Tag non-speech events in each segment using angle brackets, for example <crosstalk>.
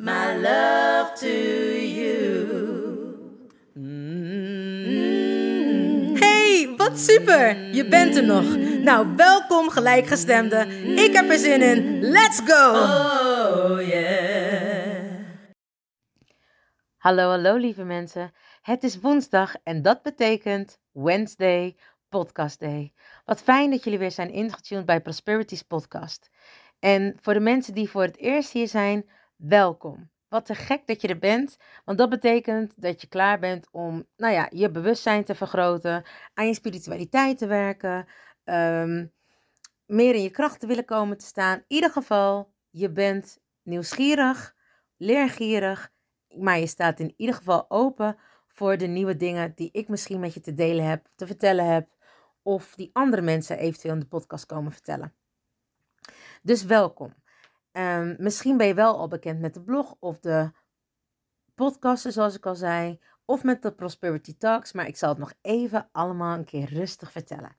my love to you. Hey, wat super! Je bent er nog. Nou, welkom gelijkgestemde. Ik heb er zin in. Let's go! Oh yeah. Hallo, hallo lieve mensen. Het is woensdag en dat betekent Wednesday Podcast Day. Wat fijn dat jullie weer zijn ingetuned bij Prosperity's podcast. En voor de mensen die voor het eerst hier zijn, welkom. Wat te gek dat je er bent, want dat betekent dat je klaar bent om, nou ja, je bewustzijn te vergroten, aan je spiritualiteit te werken, ehm, meer in je kracht te willen komen te staan. In ieder geval, je bent nieuwsgierig, leergierig, maar je staat in ieder geval open voor de nieuwe dingen die ik misschien met je te delen heb, te vertellen heb, of die andere mensen eventueel in de podcast komen vertellen. Dus welkom. Ehm, misschien ben je wel al bekend met de blog of de podcasten, zoals ik al zei, of met de Prosperity Talks, maar ik zal het nog even allemaal een keer rustig vertellen.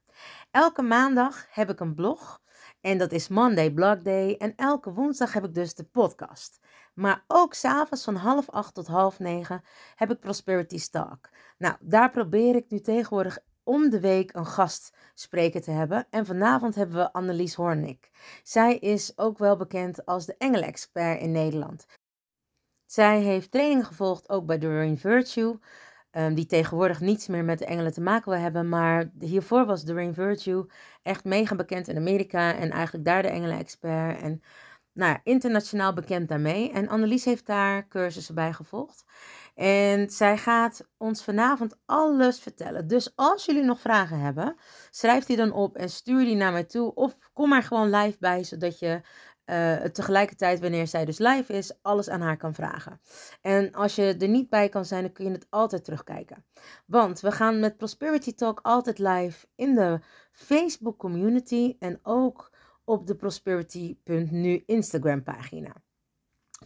Elke maandag heb ik een blog en dat is Monday Blog Day en elke woensdag heb ik dus de podcast. Maar ook s'avonds van half acht tot half negen heb ik Prosperity Talk. Nou, daar probeer ik nu tegenwoordig om de week een gastspreker te hebben. En vanavond hebben we Annelies Hornik. Zij is ook wel bekend als de engelexpert in Nederland. Zij heeft trainingen gevolgd ook bij Doreen Virtue, um, die tegenwoordig niets meer met de engelen te maken wil hebben. Maar hiervoor was Doreen Virtue echt mega bekend in Amerika en eigenlijk daar de engelexpert. En nou internationaal bekend daarmee. En Annelies heeft daar cursussen bij gevolgd. En zij gaat ons vanavond alles vertellen. Dus als jullie nog vragen hebben, schrijf die dan op en stuur die naar mij toe. Of kom maar gewoon live bij, zodat je uh, tegelijkertijd, wanneer zij dus live is, alles aan haar kan vragen. En als je er niet bij kan zijn, dan kun je het altijd terugkijken. Want we gaan met Prosperity Talk altijd live in de Facebook community en ook op de prosperity.nu Instagram pagina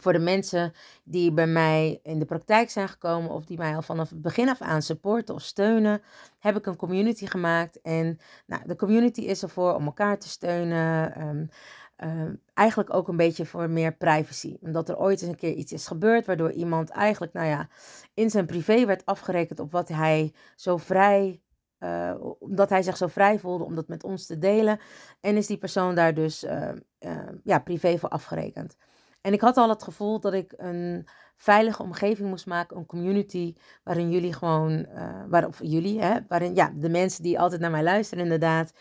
voor de mensen die bij mij in de praktijk zijn gekomen of die mij al vanaf het begin af aan supporten of steunen, heb ik een community gemaakt. En nou, de community is ervoor om elkaar te steunen. Ehm, ehm, eigenlijk ook een beetje voor meer privacy. Omdat er ooit eens een keer iets is gebeurd waardoor iemand eigenlijk, nou ja, in zijn privé werd afgerekend op wat hij zo vrij uh, omdat hij zich zo vrij voelde om dat met ons te delen. En is die persoon daar dus uh, ja, privé voor afgerekend. En ik had al het gevoel dat ik een veilige omgeving moest maken, een community waarin jullie gewoon, uh, of jullie, hè, waarin ja, de mensen die altijd naar mij luisteren inderdaad,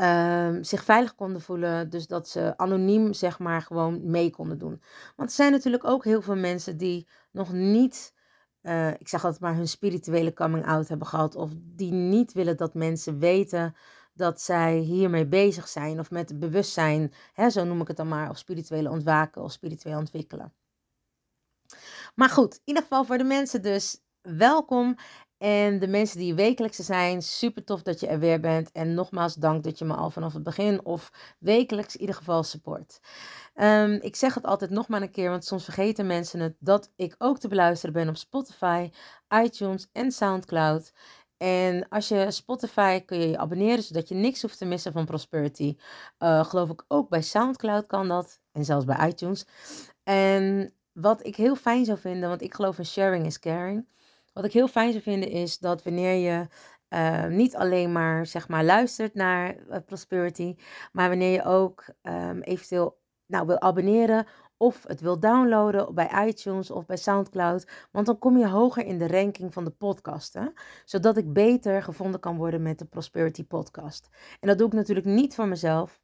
uh, zich veilig konden voelen. Dus dat ze anoniem zeg maar gewoon mee konden doen. Want er zijn natuurlijk ook heel veel mensen die nog niet, uh, ik zeg altijd maar, hun spirituele coming out hebben gehad. Of die niet willen dat mensen weten dat zij hiermee bezig zijn of met bewustzijn, hè, zo noem ik het dan maar, of spirituele ontwaken of spiritueel ontwikkelen. Maar goed, in ieder geval voor de mensen dus welkom. En de mensen die wekelijkse zijn, super tof dat je er weer bent. En nogmaals dank dat je me al vanaf het begin of wekelijks in ieder geval support. Um, ik zeg het altijd nog maar een keer, want soms vergeten mensen het, dat ik ook te beluisteren ben op Spotify, iTunes en Soundcloud. En als je Spotify kun je je abonneren, zodat je niks hoeft te missen van Prosperity. Uh, geloof ik ook bij SoundCloud kan dat. En zelfs bij iTunes. En wat ik heel fijn zou vinden, want ik geloof in sharing is caring. Wat ik heel fijn zou vinden is dat wanneer je uh, niet alleen maar, zeg maar luistert naar uh, Prosperity, maar wanneer je ook um, eventueel nou, wil abonneren of het wil downloaden bij iTunes of bij SoundCloud. Want dan kom je hoger in de ranking van de podcasten, zodat ik beter gevonden kan worden met de Prosperity Podcast. En dat doe ik natuurlijk niet voor mezelf,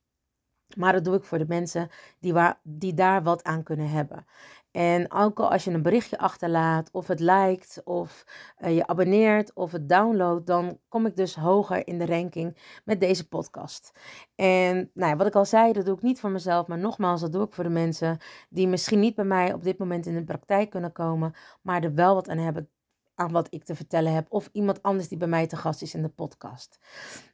maar dat doe ik voor de mensen die, waar, die daar wat aan kunnen hebben. En ook al als je een berichtje achterlaat, of het liked, of uh, je abonneert, of het downloadt, dan kom ik dus hoger in de ranking met deze podcast. En nou ja, wat ik al zei, dat doe ik niet voor mezelf, maar nogmaals, dat doe ik voor de mensen die misschien niet bij mij op dit moment in de praktijk kunnen komen, maar er wel wat aan hebben wat ik te vertellen heb, of iemand anders die bij mij te gast is in de podcast.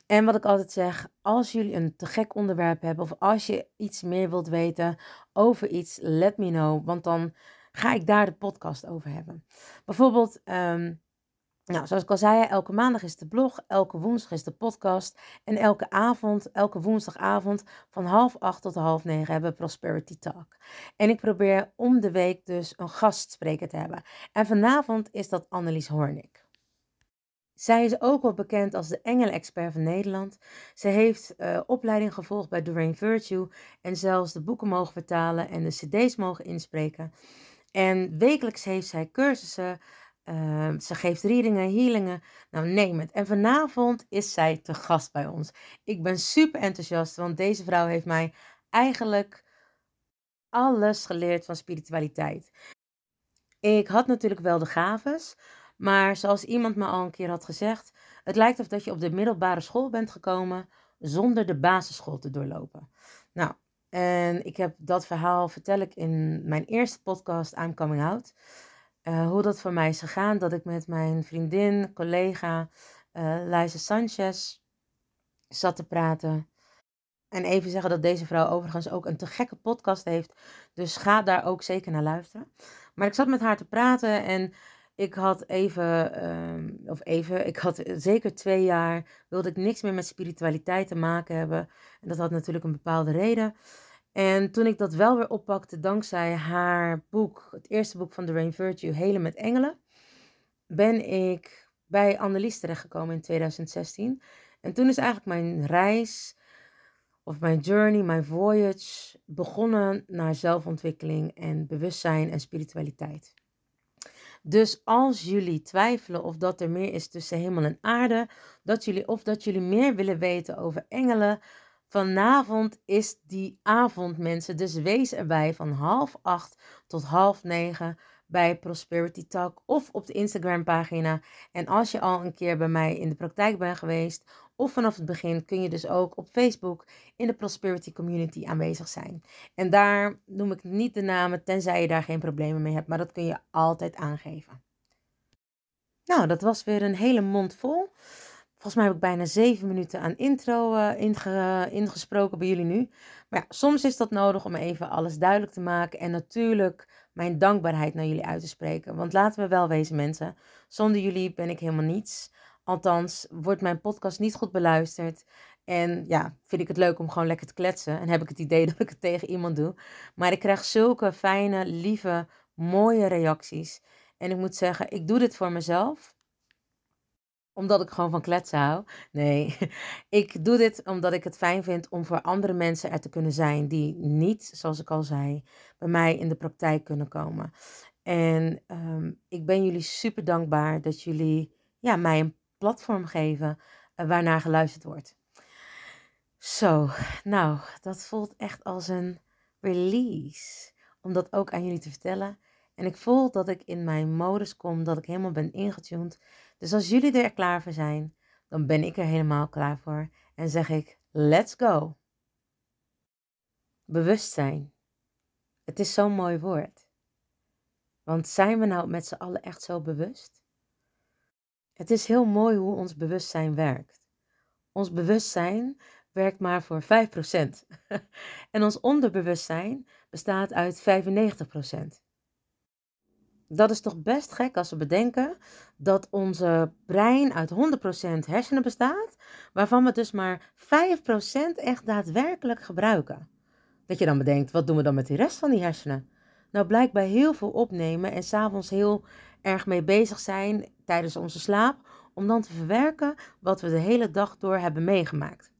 En wat ik altijd zeg, als jullie een te gek onderwerp hebben of als je iets meer wilt weten over iets, let me know, want dan ga ik daar de podcast over hebben. Bijvoorbeeld, ehm, nou, zoals ik al zei, elke maandag is de blog, elke woensdag is de podcast en elke avond, elke woensdagavond van half acht tot half negen hebben we Prosperity Talk. En ik probeer om de week dus een gastspreker te hebben. En vanavond is dat Annelies Hornik. Zij is ook wel bekend als de engelen-expert van Nederland. Ze heeft uh, opleiding gevolgd bij Doreen Virtue en zelfs de boeken mogen vertalen en de cd's mogen inspreken. En wekelijks heeft zij cursussen, uh, ze geeft readingen, healingen, nou neem het. En vanavond is zij te gast bij ons. Ik ben super enthousiast, want deze vrouw heeft mij eigenlijk alles geleerd van spiritualiteit. Ik had natuurlijk wel de gaves, maar zoals iemand me al een keer had gezegd, het lijkt of dat je op de middelbare school bent gekomen zonder de basisschool te doorlopen. Nou, en ik heb dat verhaal vertel ik in mijn eerste podcast I'm Coming Out. Uh, hoe dat voor mij is gegaan, dat ik met mijn vriendin, collega uh, Liza Sanchez zat te praten. En even zeggen dat deze vrouw overigens ook een te gekke podcast heeft. Dus ga daar ook zeker naar luisteren. Maar ik zat met haar te praten en ik had even, um, of even, ik had zeker twee jaar, wilde ik niks meer met spiritualiteit te maken hebben. En dat had natuurlijk een bepaalde reden. En toen ik dat wel weer oppakte, dankzij haar boek, het eerste boek van The Rain Virtue, Helen met Engelen, ben ik bij Annelies terechtgekomen in 2016. En toen is eigenlijk mijn reis, of mijn journey, mijn voyage, begonnen naar zelfontwikkeling en bewustzijn en spiritualiteit. Dus als jullie twijfelen of dat er meer is tussen hemel en aarde, dat jullie, of dat jullie meer willen weten over engelen, vanavond is die avond, mensen. Dus wees erbij van half acht tot half negen bij Prosperity Talk of op de Instagram pagina. En als je al een keer bij mij in de praktijk bent geweest of vanaf het begin kun je dus ook op Facebook in de Prosperity Community aanwezig zijn. En daar noem ik niet de namen, tenzij je daar geen problemen mee hebt, maar dat kun je altijd aangeven. Nou, dat was weer een hele mond vol. Volgens mij heb ik bijna zeven minuten aan intro uh, ingesproken bij jullie nu. Maar ja, soms is dat nodig om even alles duidelijk te maken. En natuurlijk mijn dankbaarheid naar jullie uit te spreken. Want laten we wel wezen, mensen. Zonder jullie ben ik helemaal niets. Althans, wordt mijn podcast niet goed beluisterd. En ja, vind ik het leuk om gewoon lekker te kletsen. En heb ik het idee <laughs> dat ik het tegen iemand doe. Maar ik krijg zulke fijne, lieve, mooie reacties. En ik moet zeggen, ik doe dit voor mezelf omdat ik gewoon van kletsen hou. Nee, <laughs> ik doe dit omdat ik het fijn vind om voor andere mensen er te kunnen zijn die niet, zoals ik al zei, bij mij in de praktijk kunnen komen. En um, ik ben jullie super dankbaar dat jullie ja, mij een platform geven uh, waarnaar geluisterd wordt. Zo, nou, dat voelt echt als een release om dat ook aan jullie te vertellen. En ik voel dat ik in mijn modus kom, dat ik helemaal ben ingetuned. Dus als jullie er klaar voor zijn, dan ben ik er helemaal klaar voor. En zeg ik, let's go. Bewustzijn. Het is zo'n mooi woord. Want zijn we nou met z'n allen echt zo bewust? Het is heel mooi hoe ons bewustzijn werkt. Ons bewustzijn werkt maar voor 5%. <laughs> en ons onderbewustzijn bestaat uit 95%. Dat is toch best gek als we bedenken dat onze brein uit 100% hersenen bestaat, waarvan we dus maar 5% echt daadwerkelijk gebruiken. Dat je dan bedenkt, wat doen we dan met de rest van die hersenen? Nou, blijkbaar heel veel opnemen en s'avonds heel erg mee bezig zijn tijdens onze slaap, om dan te verwerken wat we de hele dag door hebben meegemaakt.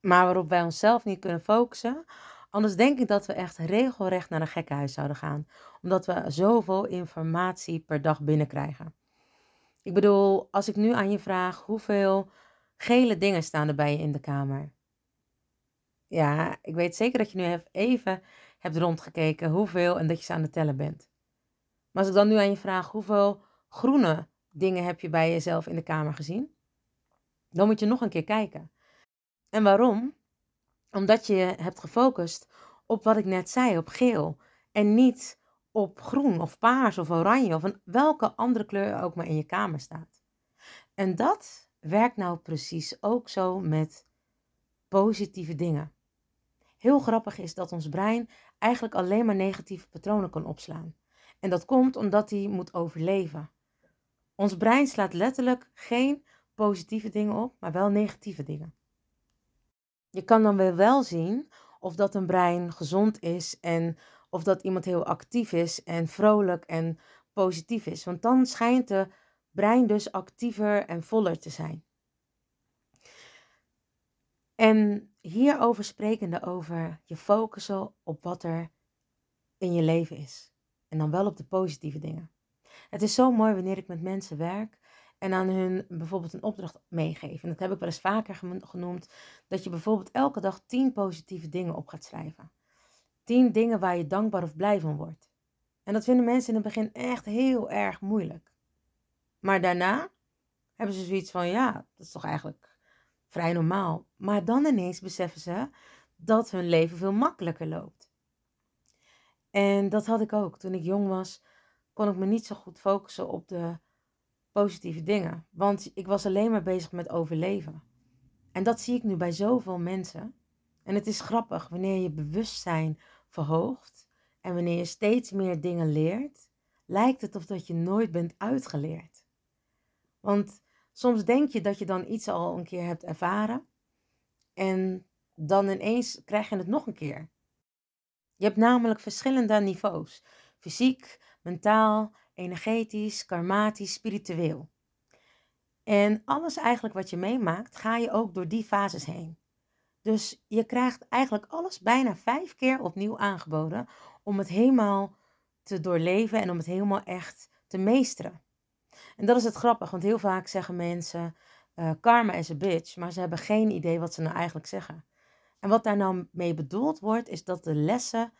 Maar waarop wij onszelf niet kunnen focussen Anders denk ik dat we echt regelrecht naar een gekkenhuis zouden gaan, omdat we zoveel informatie per dag binnenkrijgen. Ik bedoel, als ik nu aan je vraag hoeveel gele dingen staan er bij je in de kamer. Ja, ik weet zeker dat je nu even hebt rondgekeken hoeveel en dat je ze aan het tellen bent. Maar als ik dan nu aan je vraag hoeveel groene dingen heb je bij jezelf in de kamer gezien, dan moet je nog een keer kijken. En waarom? Omdat je hebt gefocust op wat ik net zei, op geel. En niet op groen of paars of oranje of een, welke andere kleur ook maar in je kamer staat. En dat werkt nou precies ook zo met positieve dingen. Heel grappig is dat ons brein eigenlijk alleen maar negatieve patronen kan opslaan. En dat komt omdat hij moet overleven. Ons brein slaat letterlijk geen positieve dingen op, maar wel negatieve dingen. Je kan dan weer wel zien of dat een brein gezond is en of dat iemand heel actief is en vrolijk en positief is. Want dan schijnt de brein dus actiever en voller te zijn. En hierover sprekende over je focussen op wat er in je leven is. En dan wel op de positieve dingen. Het is zo mooi wanneer ik met mensen werk en aan hun bijvoorbeeld een opdracht meegeef. En dat heb ik wel eens vaker genoemd. Dat je bijvoorbeeld elke dag tien positieve dingen op gaat schrijven. Tien dingen waar je dankbaar of blij van wordt. En dat vinden mensen in het begin echt heel erg moeilijk. Maar daarna hebben ze zoiets van, ja, dat is toch eigenlijk vrij normaal. Maar dan ineens beseffen ze dat hun leven veel makkelijker loopt. En dat had ik ook. Toen ik jong was, kon ik me niet zo goed focussen op de positieve dingen. Want ik was alleen maar bezig met overleven. En dat zie ik nu bij zoveel mensen. En het is grappig wanneer je bewustzijn verhoogt en wanneer je steeds meer dingen leert, lijkt het of dat je nooit bent uitgeleerd. Want soms denk je dat je dan iets al een keer hebt ervaren en dan ineens krijg je het nog een keer. Je hebt namelijk verschillende niveaus: fysiek, mentaal, energetisch, karmatisch, spiritueel. En alles eigenlijk wat je meemaakt, ga je ook door die fases heen. Dus je krijgt eigenlijk alles bijna vijf keer opnieuw aangeboden om het helemaal te doorleven en om het helemaal echt te meesteren. En dat is het grappig, want heel vaak zeggen mensen: uh, karma is a bitch, maar ze hebben geen idee wat ze nou eigenlijk zeggen. En wat daar nou mee bedoeld wordt, is dat de lessen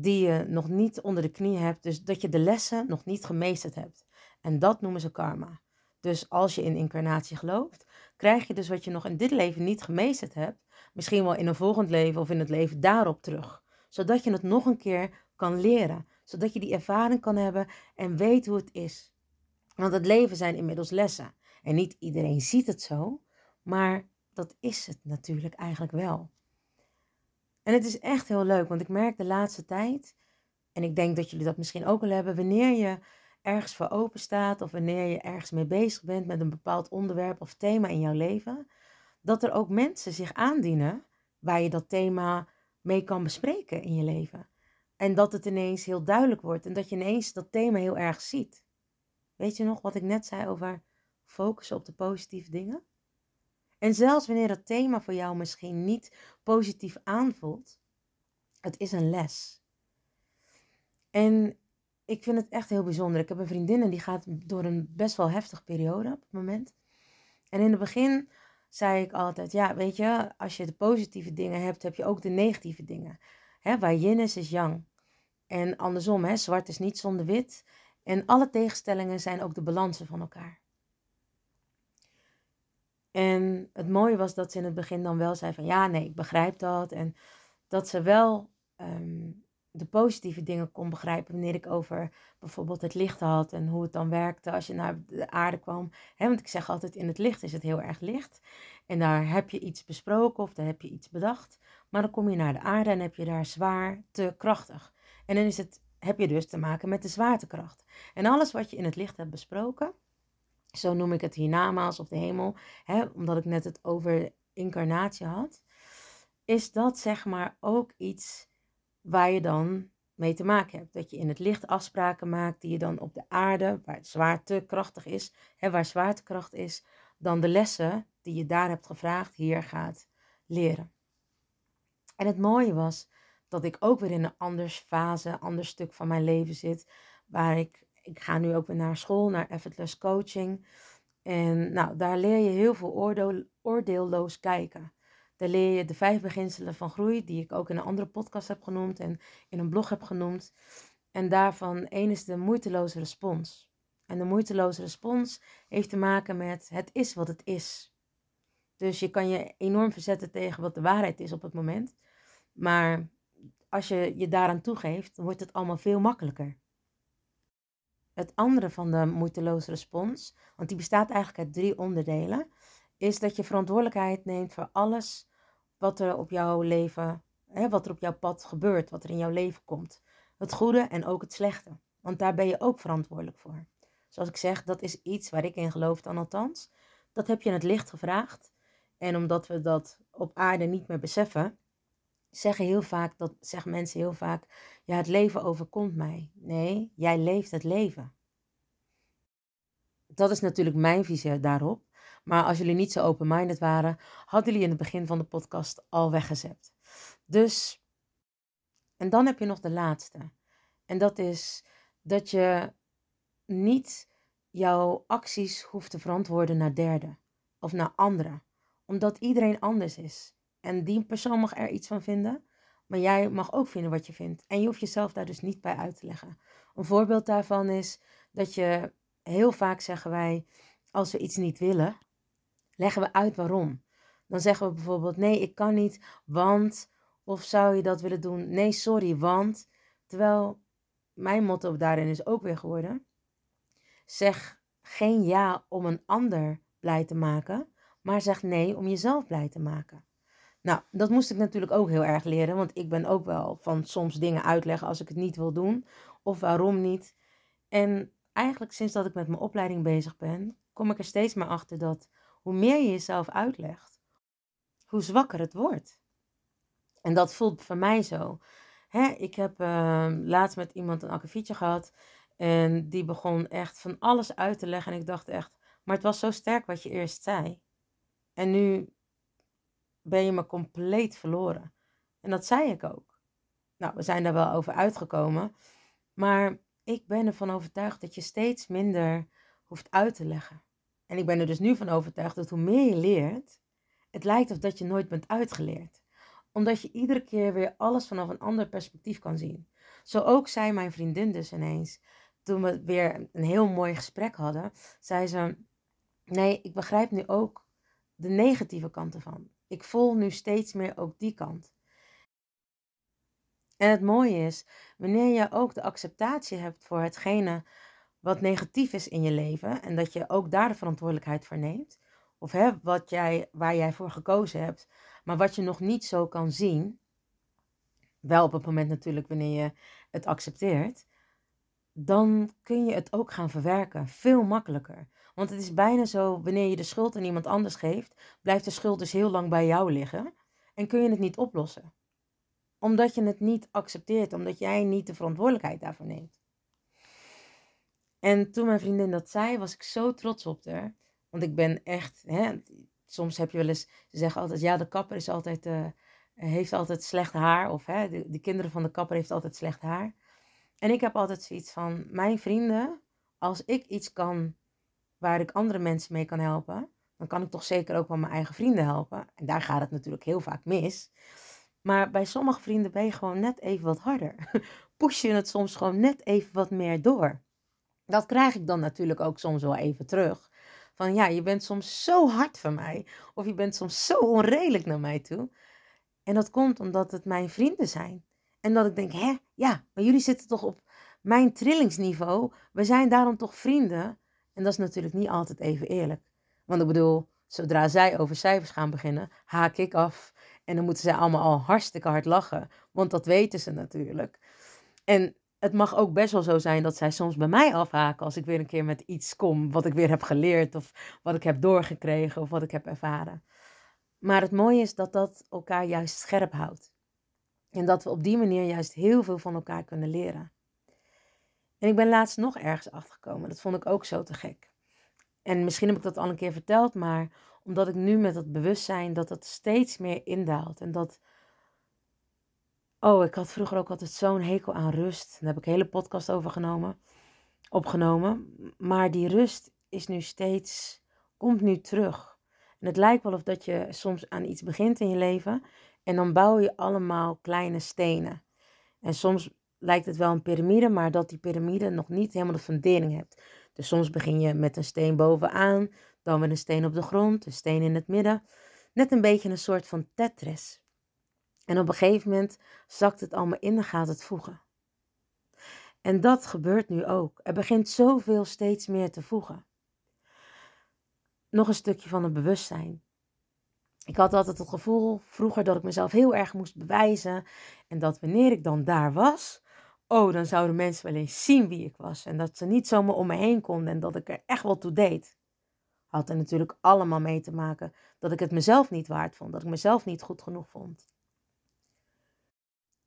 die je nog niet onder de knie hebt, dus dat je de lessen nog niet gemeesterd hebt. En dat noemen ze karma. Dus als je in incarnatie gelooft, krijg je dus wat je nog in dit leven niet gemeesterd hebt, misschien wel in een volgend leven of in het leven daarop terug. Zodat je het nog een keer kan leren. Zodat je die ervaring kan hebben en weet hoe het is. Want het leven zijn inmiddels lessen. En niet iedereen ziet het zo, maar dat is het natuurlijk eigenlijk wel. En het is echt heel leuk, want ik merk de laatste tijd, en ik denk dat jullie dat misschien ook al hebben, wanneer je ergens voor open staat of wanneer je ergens mee bezig bent met een bepaald onderwerp of thema in jouw leven, dat er ook mensen zich aandienen waar je dat thema mee kan bespreken in je leven. En dat het ineens heel duidelijk wordt en dat je ineens dat thema heel erg ziet. Weet je nog wat ik net zei over focussen op de positieve dingen? En zelfs wanneer dat thema voor jou misschien niet positief aanvoelt, het is een les. En ik vind het echt heel bijzonder. Ik heb een vriendin en die gaat door een best wel heftige periode op het moment. En in het begin zei ik altijd, ja, weet je, als je de positieve dingen hebt, heb je ook de negatieve dingen. Hè, waar yin is, is yang. En andersom, hè, zwart is niet zonder wit. En alle tegenstellingen zijn ook de balansen van elkaar. En het mooie was dat ze in het begin dan wel zei van ja, nee, ik begrijp dat. En dat ze wel ehm, de positieve dingen kon begrijpen wanneer ik over bijvoorbeeld het licht had en hoe het dan werkte als je naar de aarde kwam. want ik zeg altijd, in het licht is het heel erg licht. En daar heb je iets besproken of daar heb je iets bedacht. Maar dan kom je naar de aarde en heb je daar zwaar te krachtig. En dan is het, heb je dus te maken met de zwaartekracht. En alles wat je in het licht hebt besproken, zo noem ik het hiernamaals of de hemel, hè, omdat ik net het over incarnatie had, is dat zeg maar ook iets waar je dan mee te maken hebt. Dat je in het licht afspraken maakt die je dan op de aarde, waar het is, hè, waar zwaartekracht is, dan de lessen die je daar hebt gevraagd hier gaat leren. En het mooie was dat ik ook weer in een andere fase, ander stuk van mijn leven zit. Waar ik, ik ga nu ook weer naar school, naar effortless coaching. En nou, daar leer je heel veel oordeel, oordeelloos kijken. Daar leer je de vijf beginselen van groei, die ik ook in een andere podcast heb genoemd en in een blog heb genoemd. En daarvan één is de moeiteloze respons. En de moeiteloze respons heeft te maken met het is wat het is. Dus je kan je enorm verzetten tegen wat de waarheid is op het moment. Maar als je je daaraan toegeeft, wordt het allemaal veel makkelijker. Het andere van de moeiteloze respons, want die bestaat eigenlijk uit drie onderdelen, is dat je verantwoordelijkheid neemt voor alles wat er op jouw leven, hè, wat er op jouw pad gebeurt, wat er in jouw leven komt. Het goede en ook het slechte. Want daar ben je ook verantwoordelijk voor. Zoals ik zeg, dat is iets waar ik in geloof dan althans. Dat heb je in het licht gevraagd. En omdat we dat op aarde niet meer beseffen, zeggen heel vaak, dat zeggen mensen heel vaak, ja, het leven overkomt mij. Nee, jij leeft het leven. Dat is natuurlijk mijn visie daarop. Maar als jullie niet zo open-minded waren, hadden jullie in het begin van de podcast al weggezet. Dus, en dan heb je nog de laatste. En dat is dat je niet jouw acties hoeft te verantwoorden naar derden of naar anderen, omdat iedereen anders is. En die persoon mag er iets van vinden, maar jij mag ook vinden wat je vindt. En je hoeft jezelf daar dus niet bij uit te leggen. Een voorbeeld daarvan is dat je heel vaak zeggen wij, als we iets niet willen, leggen we uit waarom. Dan zeggen we bijvoorbeeld, nee, ik kan niet, want, of zou je dat willen doen? Nee, sorry, want. Terwijl mijn motto daarin is ook weer geworden, zeg geen ja om een ander blij te maken, maar zeg nee om jezelf blij te maken. Nou, dat moest ik natuurlijk ook heel erg leren, want ik ben ook wel van soms dingen uitleggen als ik het niet wil doen of waarom niet. En eigenlijk sinds dat ik met mijn opleiding bezig ben, kom ik er steeds meer achter dat hoe meer je jezelf uitlegt, hoe zwakker het wordt. En dat voelt voor mij zo. Hè, ik heb uh, laatst met iemand een akkefietje gehad en die begon echt van alles uit te leggen. En ik dacht echt, maar het was zo sterk wat je eerst zei. En nu ben je me compleet verloren. En dat zei ik ook. Nou, we zijn daar wel over uitgekomen. Maar ik ben ervan overtuigd dat je steeds minder hoeft uit te leggen. En ik ben er dus nu van overtuigd dat hoe meer je leert, het lijkt of dat je nooit bent uitgeleerd. Omdat je iedere keer weer alles vanaf een ander perspectief kan zien. Zo ook zei mijn vriendin dus ineens, toen we weer een heel mooi gesprek hadden, zei ze: Nee, ik begrijp nu ook de negatieve kant ervan. Ik voel nu steeds meer ook die kant. En het mooie is, wanneer je ook de acceptatie hebt voor hetgene wat negatief is in je leven en dat je ook daar de verantwoordelijkheid voor neemt, of hè, wat jij, waar jij voor gekozen hebt, maar wat je nog niet zo kan zien, wel op het moment natuurlijk wanneer je het accepteert, dan kun je het ook gaan verwerken. Veel makkelijker. Want het is bijna zo, wanneer je de schuld aan iemand anders geeft, blijft de schuld dus heel lang bij jou liggen en kun je het niet oplossen. Omdat je het niet accepteert, omdat jij niet de verantwoordelijkheid daarvoor neemt. En toen mijn vriendin dat zei, was ik zo trots op haar. Want ik ben echt, hè, soms heb je wel eens, ze zeggen altijd, ja, de kapper is altijd, uh, heeft altijd slecht haar. Of hè, de, de kinderen van de kapper heeft altijd slecht haar. En ik heb altijd zoiets van, mijn vrienden, als ik iets kan waar ik andere mensen mee kan helpen, dan kan ik toch zeker ook wel mijn eigen vrienden helpen. En daar gaat het natuurlijk heel vaak mis. Maar bij sommige vrienden ben je gewoon net even wat harder. <laughs> Push je het soms gewoon net even wat meer door. Dat krijg ik dan natuurlijk ook soms wel even terug. Van ja, je bent soms zo hard van mij. Of je bent soms zo onredelijk naar mij toe. En dat komt omdat het mijn vrienden zijn. En dat ik denk, hè, ja, maar jullie zitten toch op mijn trillingsniveau. We zijn daarom toch vrienden. En dat is natuurlijk niet altijd even eerlijk. Want ik bedoel, zodra zij over cijfers gaan beginnen, haak ik af. En dan moeten zij allemaal al hartstikke hard lachen. Want dat weten ze natuurlijk. En het mag ook best wel zo zijn dat zij soms bij mij afhaken als ik weer een keer met iets kom wat ik weer heb geleerd of wat ik heb doorgekregen of wat ik heb ervaren. Maar het mooie is dat dat elkaar juist scherp houdt. En dat we op die manier juist heel veel van elkaar kunnen leren. En ik ben laatst nog ergens achtergekomen. Dat vond ik ook zo te gek. En misschien heb ik dat al een keer verteld, maar omdat ik nu met dat bewustzijn dat het steeds meer indaalt. En dat Oh, ik had vroeger ook altijd zo'n hekel aan rust. Daar heb ik een hele podcast over genomen, opgenomen. Maar die rust is nu steeds, komt nu terug. En het lijkt wel of dat je soms aan iets begint in je leven en dan bouw je allemaal kleine stenen. En soms lijkt het wel een piramide, maar dat die piramide nog niet helemaal de fundering hebt. Dus soms begin je met een steen bovenaan, dan met een steen op de grond, een steen in het midden. Net een beetje een soort van Tetris. En op een gegeven moment zakt het allemaal in en gaat het voegen. En dat gebeurt nu ook. Er begint zoveel steeds meer te voegen. Nog een stukje van het bewustzijn. Ik had altijd het gevoel vroeger dat ik mezelf heel erg moest bewijzen. En dat wanneer ik dan daar was, oh, dan zouden mensen wel eens zien wie ik was. En dat ze niet zomaar om me heen konden en dat ik er echt wel toe deed. Had er natuurlijk allemaal mee te maken dat ik het mezelf niet waard vond, dat ik mezelf niet goed genoeg vond.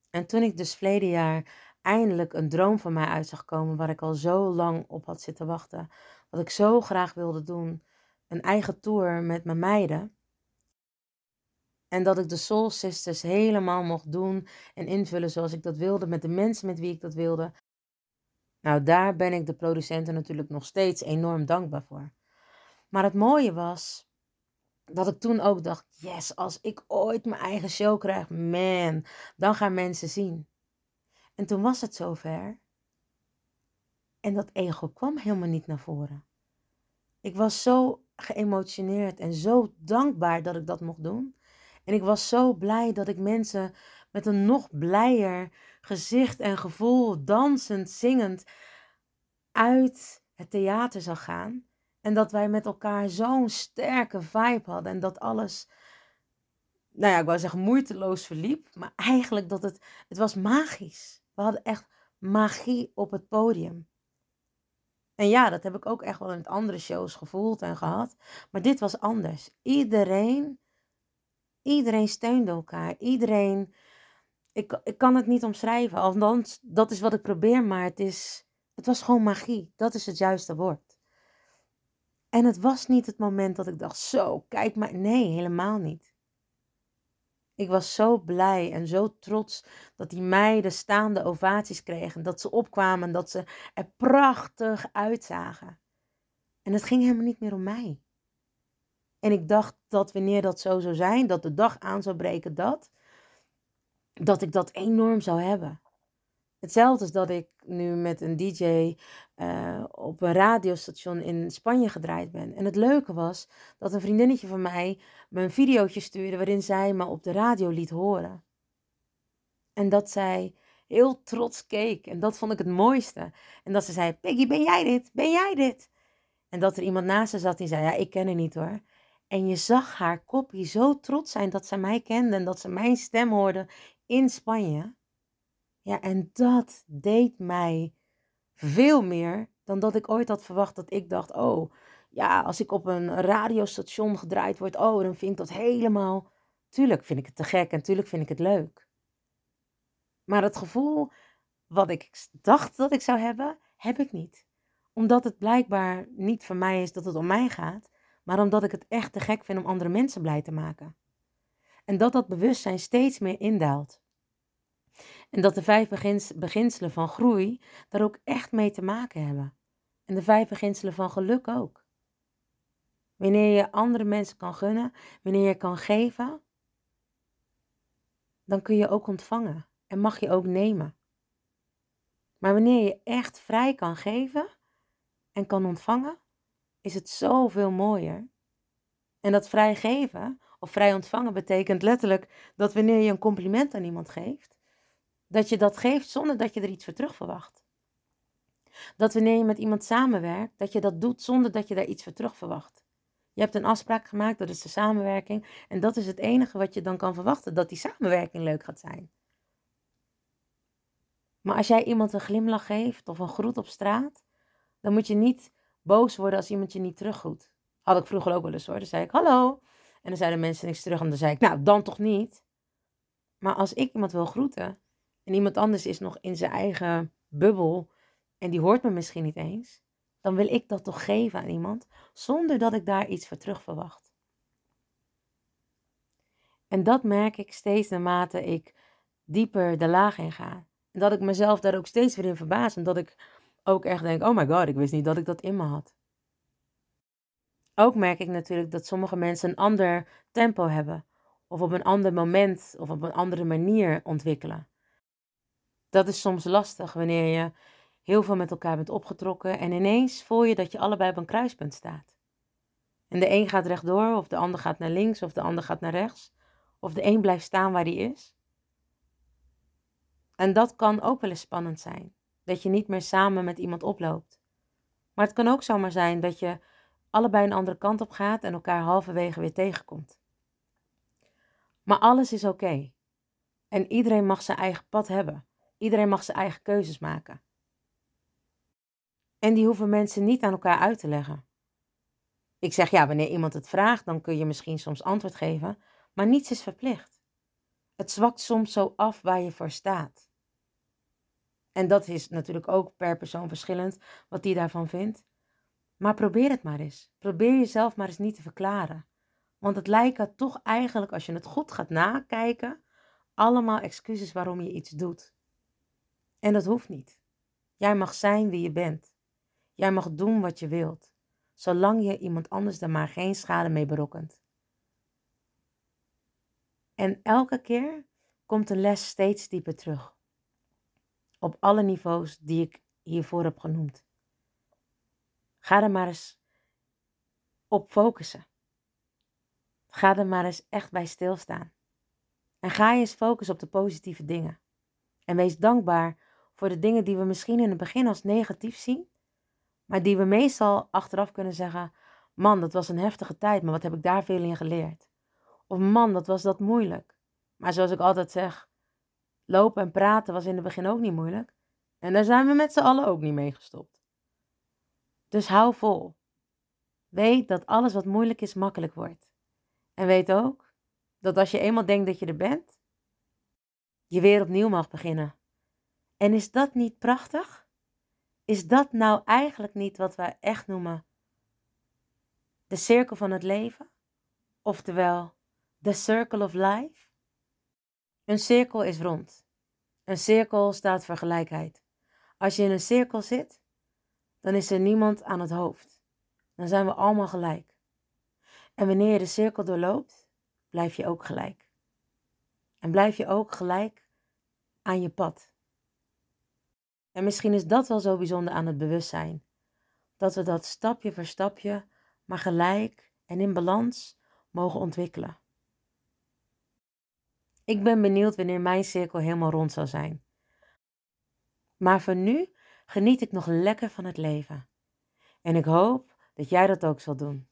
En toen ik dus verleden jaar eindelijk een droom van mij uit zag komen, waar ik al zo lang op had zitten wachten, wat ik zo graag wilde doen, een eigen tour met mijn meiden. En dat ik de Soul Sisters helemaal mocht doen en invullen zoals ik dat wilde, met de mensen met wie ik dat wilde. Nou, daar ben ik de producenten natuurlijk nog steeds enorm dankbaar voor. Maar het mooie was dat ik toen ook dacht: yes, als ik ooit mijn eigen show krijg, man, dan gaan mensen zien. En toen was het zover. En dat ego kwam helemaal niet naar voren. Ik was zo geëmotioneerd en zo dankbaar dat ik dat mocht doen. En ik was zo blij dat ik mensen met een nog blijer gezicht en gevoel, dansend, zingend, uit het theater zag gaan. En dat wij met elkaar zo'n sterke vibe hadden. En dat alles, nou ja, ik wou zeggen moeiteloos verliep. Maar eigenlijk dat het, het was magisch. We hadden echt magie op het podium. En ja, dat heb ik ook echt wel in andere shows gevoeld en gehad. Maar dit was anders. Iedereen, iedereen steunde elkaar. Iedereen, ik, ik kan het niet omschrijven. Althans, dat is wat ik probeer, maar het, is, het was gewoon magie. Dat is het juiste woord. En het was niet het moment dat ik dacht, zo, kijk maar. Nee, helemaal niet. Ik was zo blij en zo trots dat die meiden staande ovaties kregen. Dat ze opkwamen, dat ze er prachtig uitzagen. En het ging helemaal niet meer om mij. En ik dacht dat wanneer dat zo zou zijn, dat de dag aan zou breken, dat, dat ik dat enorm zou hebben. Hetzelfde als dat ik nu met een DJ uh, op een radiostation in Spanje gedraaid ben. En het leuke was dat een vriendinnetje van mij me een videootje stuurde waarin zij me op de radio liet horen. En dat zij heel trots keek. En dat vond ik het mooiste. En dat ze zei: Peggy, ben jij dit? Ben jij dit? En dat er iemand naast ze zat die zei: Ja, ik ken haar niet hoor. En je zag haar kopje zo trots zijn dat ze mij kende en dat ze mijn stem hoorde in Spanje. Ja, en dat deed mij veel meer dan dat ik ooit had verwacht. Dat ik dacht, oh, ja, als ik op een radiostation gedraaid word, oh, dan vind ik dat helemaal... Tuurlijk vind ik het te gek en tuurlijk vind ik het leuk. Maar het gevoel wat ik dacht dat ik zou hebben, heb ik niet. Omdat het blijkbaar niet van mij is dat het om mij gaat, maar omdat ik het echt te gek vind om andere mensen blij te maken. En dat dat bewustzijn steeds meer indaalt. En dat de vijf beginselen van groei daar ook echt mee te maken hebben. En de vijf beginselen van geluk ook. Wanneer je andere mensen kan gunnen, wanneer je kan geven, dan kun je ook ontvangen en mag je ook nemen. Maar wanneer je echt vrij kan geven en kan ontvangen, is het zoveel mooier. En dat vrij geven of vrij ontvangen betekent letterlijk dat wanneer je een compliment aan iemand geeft, dat je dat geeft zonder dat je er iets voor terug verwacht. Dat wanneer je met iemand samenwerkt, dat je dat doet zonder dat je daar iets voor terug verwacht. Je hebt een afspraak gemaakt, dat is de samenwerking. En dat is het enige wat je dan kan verwachten, dat die samenwerking leuk gaat zijn. Maar als jij iemand een glimlach geeft of een groet op straat, dan moet je niet boos worden als iemand je niet teruggroet. Had ik vroeger ook wel eens hoor. Dan zei ik hallo. En dan zeiden mensen niks terug en dan zei ik, nou dan toch niet. Maar als ik iemand wil groeten, en iemand anders is nog in zijn eigen bubbel en die hoort me misschien niet eens, dan wil ik dat toch geven aan iemand zonder dat ik daar iets voor terug verwacht. En dat merk ik steeds naarmate ik dieper de laag in ga. En dat ik mezelf daar ook steeds weer in verbaas. En dat ik ook echt denk, oh my god, ik wist niet dat ik dat in me had. Ook merk ik natuurlijk dat sommige mensen een ander tempo hebben. Of op een ander moment of op een andere manier ontwikkelen. Dat is soms lastig wanneer je heel veel met elkaar bent opgetrokken en ineens voel je dat je allebei op een kruispunt staat. En de een gaat rechtdoor, of de ander gaat naar links, of de ander gaat naar rechts, of de een blijft staan waar hij is. En dat kan ook wel eens spannend zijn, dat je niet meer samen met iemand oploopt. Maar het kan ook zomaar zijn dat je allebei een andere kant op gaat en elkaar halverwege weer tegenkomt. Maar alles is oké. En iedereen mag zijn eigen pad hebben. Iedereen mag zijn eigen keuzes maken. En die hoeven mensen niet aan elkaar uit te leggen. Ik zeg ja, wanneer iemand het vraagt, dan kun je misschien soms antwoord geven, maar niets is verplicht. Het zwakt soms zo af waar je voor staat. En dat is natuurlijk ook per persoon verschillend wat die daarvan vindt. Maar probeer het maar eens. Probeer jezelf maar eens niet te verklaren. Want het lijken toch eigenlijk, als je het goed gaat nakijken, allemaal excuses waarom je iets doet. En dat hoeft niet. Jij mag zijn wie je bent. Jij mag doen wat je wilt, zolang je iemand anders er maar geen schade mee berokkent. En elke keer komt de les steeds dieper terug. Op alle niveaus die ik hiervoor heb genoemd. Ga er maar eens op focussen. Ga er maar eens echt bij stilstaan. En ga je eens focussen op de positieve dingen. En wees dankbaar voor de dingen die we misschien in het begin als negatief zien, maar die we meestal achteraf kunnen zeggen: Man, dat was een heftige tijd, maar wat heb ik daar veel in geleerd? Of man, dat was dat moeilijk. Maar zoals ik altijd zeg: lopen en praten was in het begin ook niet moeilijk. En daar zijn we met z'n allen ook niet mee gestopt. Dus hou vol. Weet dat alles wat moeilijk is, makkelijk wordt. En weet ook dat als je eenmaal denkt dat je er bent, je weer opnieuw mag beginnen. En is dat niet prachtig? Is dat nou eigenlijk niet wat wij echt noemen de cirkel van het leven? Oftewel, the circle of life? Een cirkel is rond. Een cirkel staat voor gelijkheid. Als je in een cirkel zit, dan is er niemand aan het hoofd. Dan zijn we allemaal gelijk. En wanneer je de cirkel doorloopt, blijf je ook gelijk. En blijf je ook gelijk aan je pad. En misschien is dat wel zo bijzonder aan het bewustzijn. Dat we dat stapje voor stapje, maar gelijk en in balans mogen ontwikkelen. Ik ben benieuwd wanneer mijn cirkel helemaal rond zal zijn. Maar voor nu geniet ik nog lekker van het leven. En ik hoop dat jij dat ook zal doen.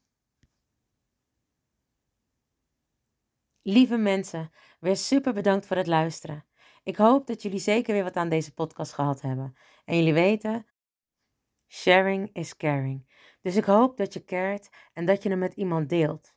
Lieve mensen, weer super bedankt voor het luisteren. Ik hoop dat jullie zeker weer wat aan deze podcast gehad hebben. En jullie weten, sharing is caring. Dus ik hoop dat je cared en dat je hem met iemand deelt.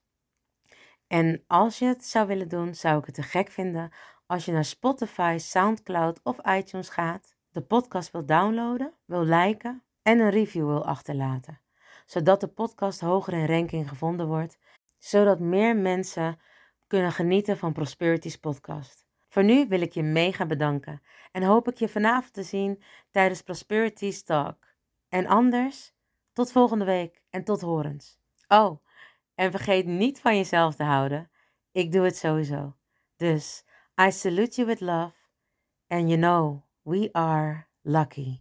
En als je het zou willen doen, zou ik het te gek vinden als je naar Spotify, SoundCloud of iTunes gaat, de podcast wil downloaden, wil liken en een review wil achterlaten. Zodat de podcast hoger in ranking gevonden wordt, zodat meer mensen kunnen genieten van Prosperity's podcast. Voor nu wil ik je mega bedanken en hoop ik je vanavond te zien tijdens Prosperity's Talk. En anders, tot volgende week en tot horens. Oh, en vergeet niet van jezelf te houden. Ik doe het sowieso. Dus, I salute you with love. And you know, we are lucky.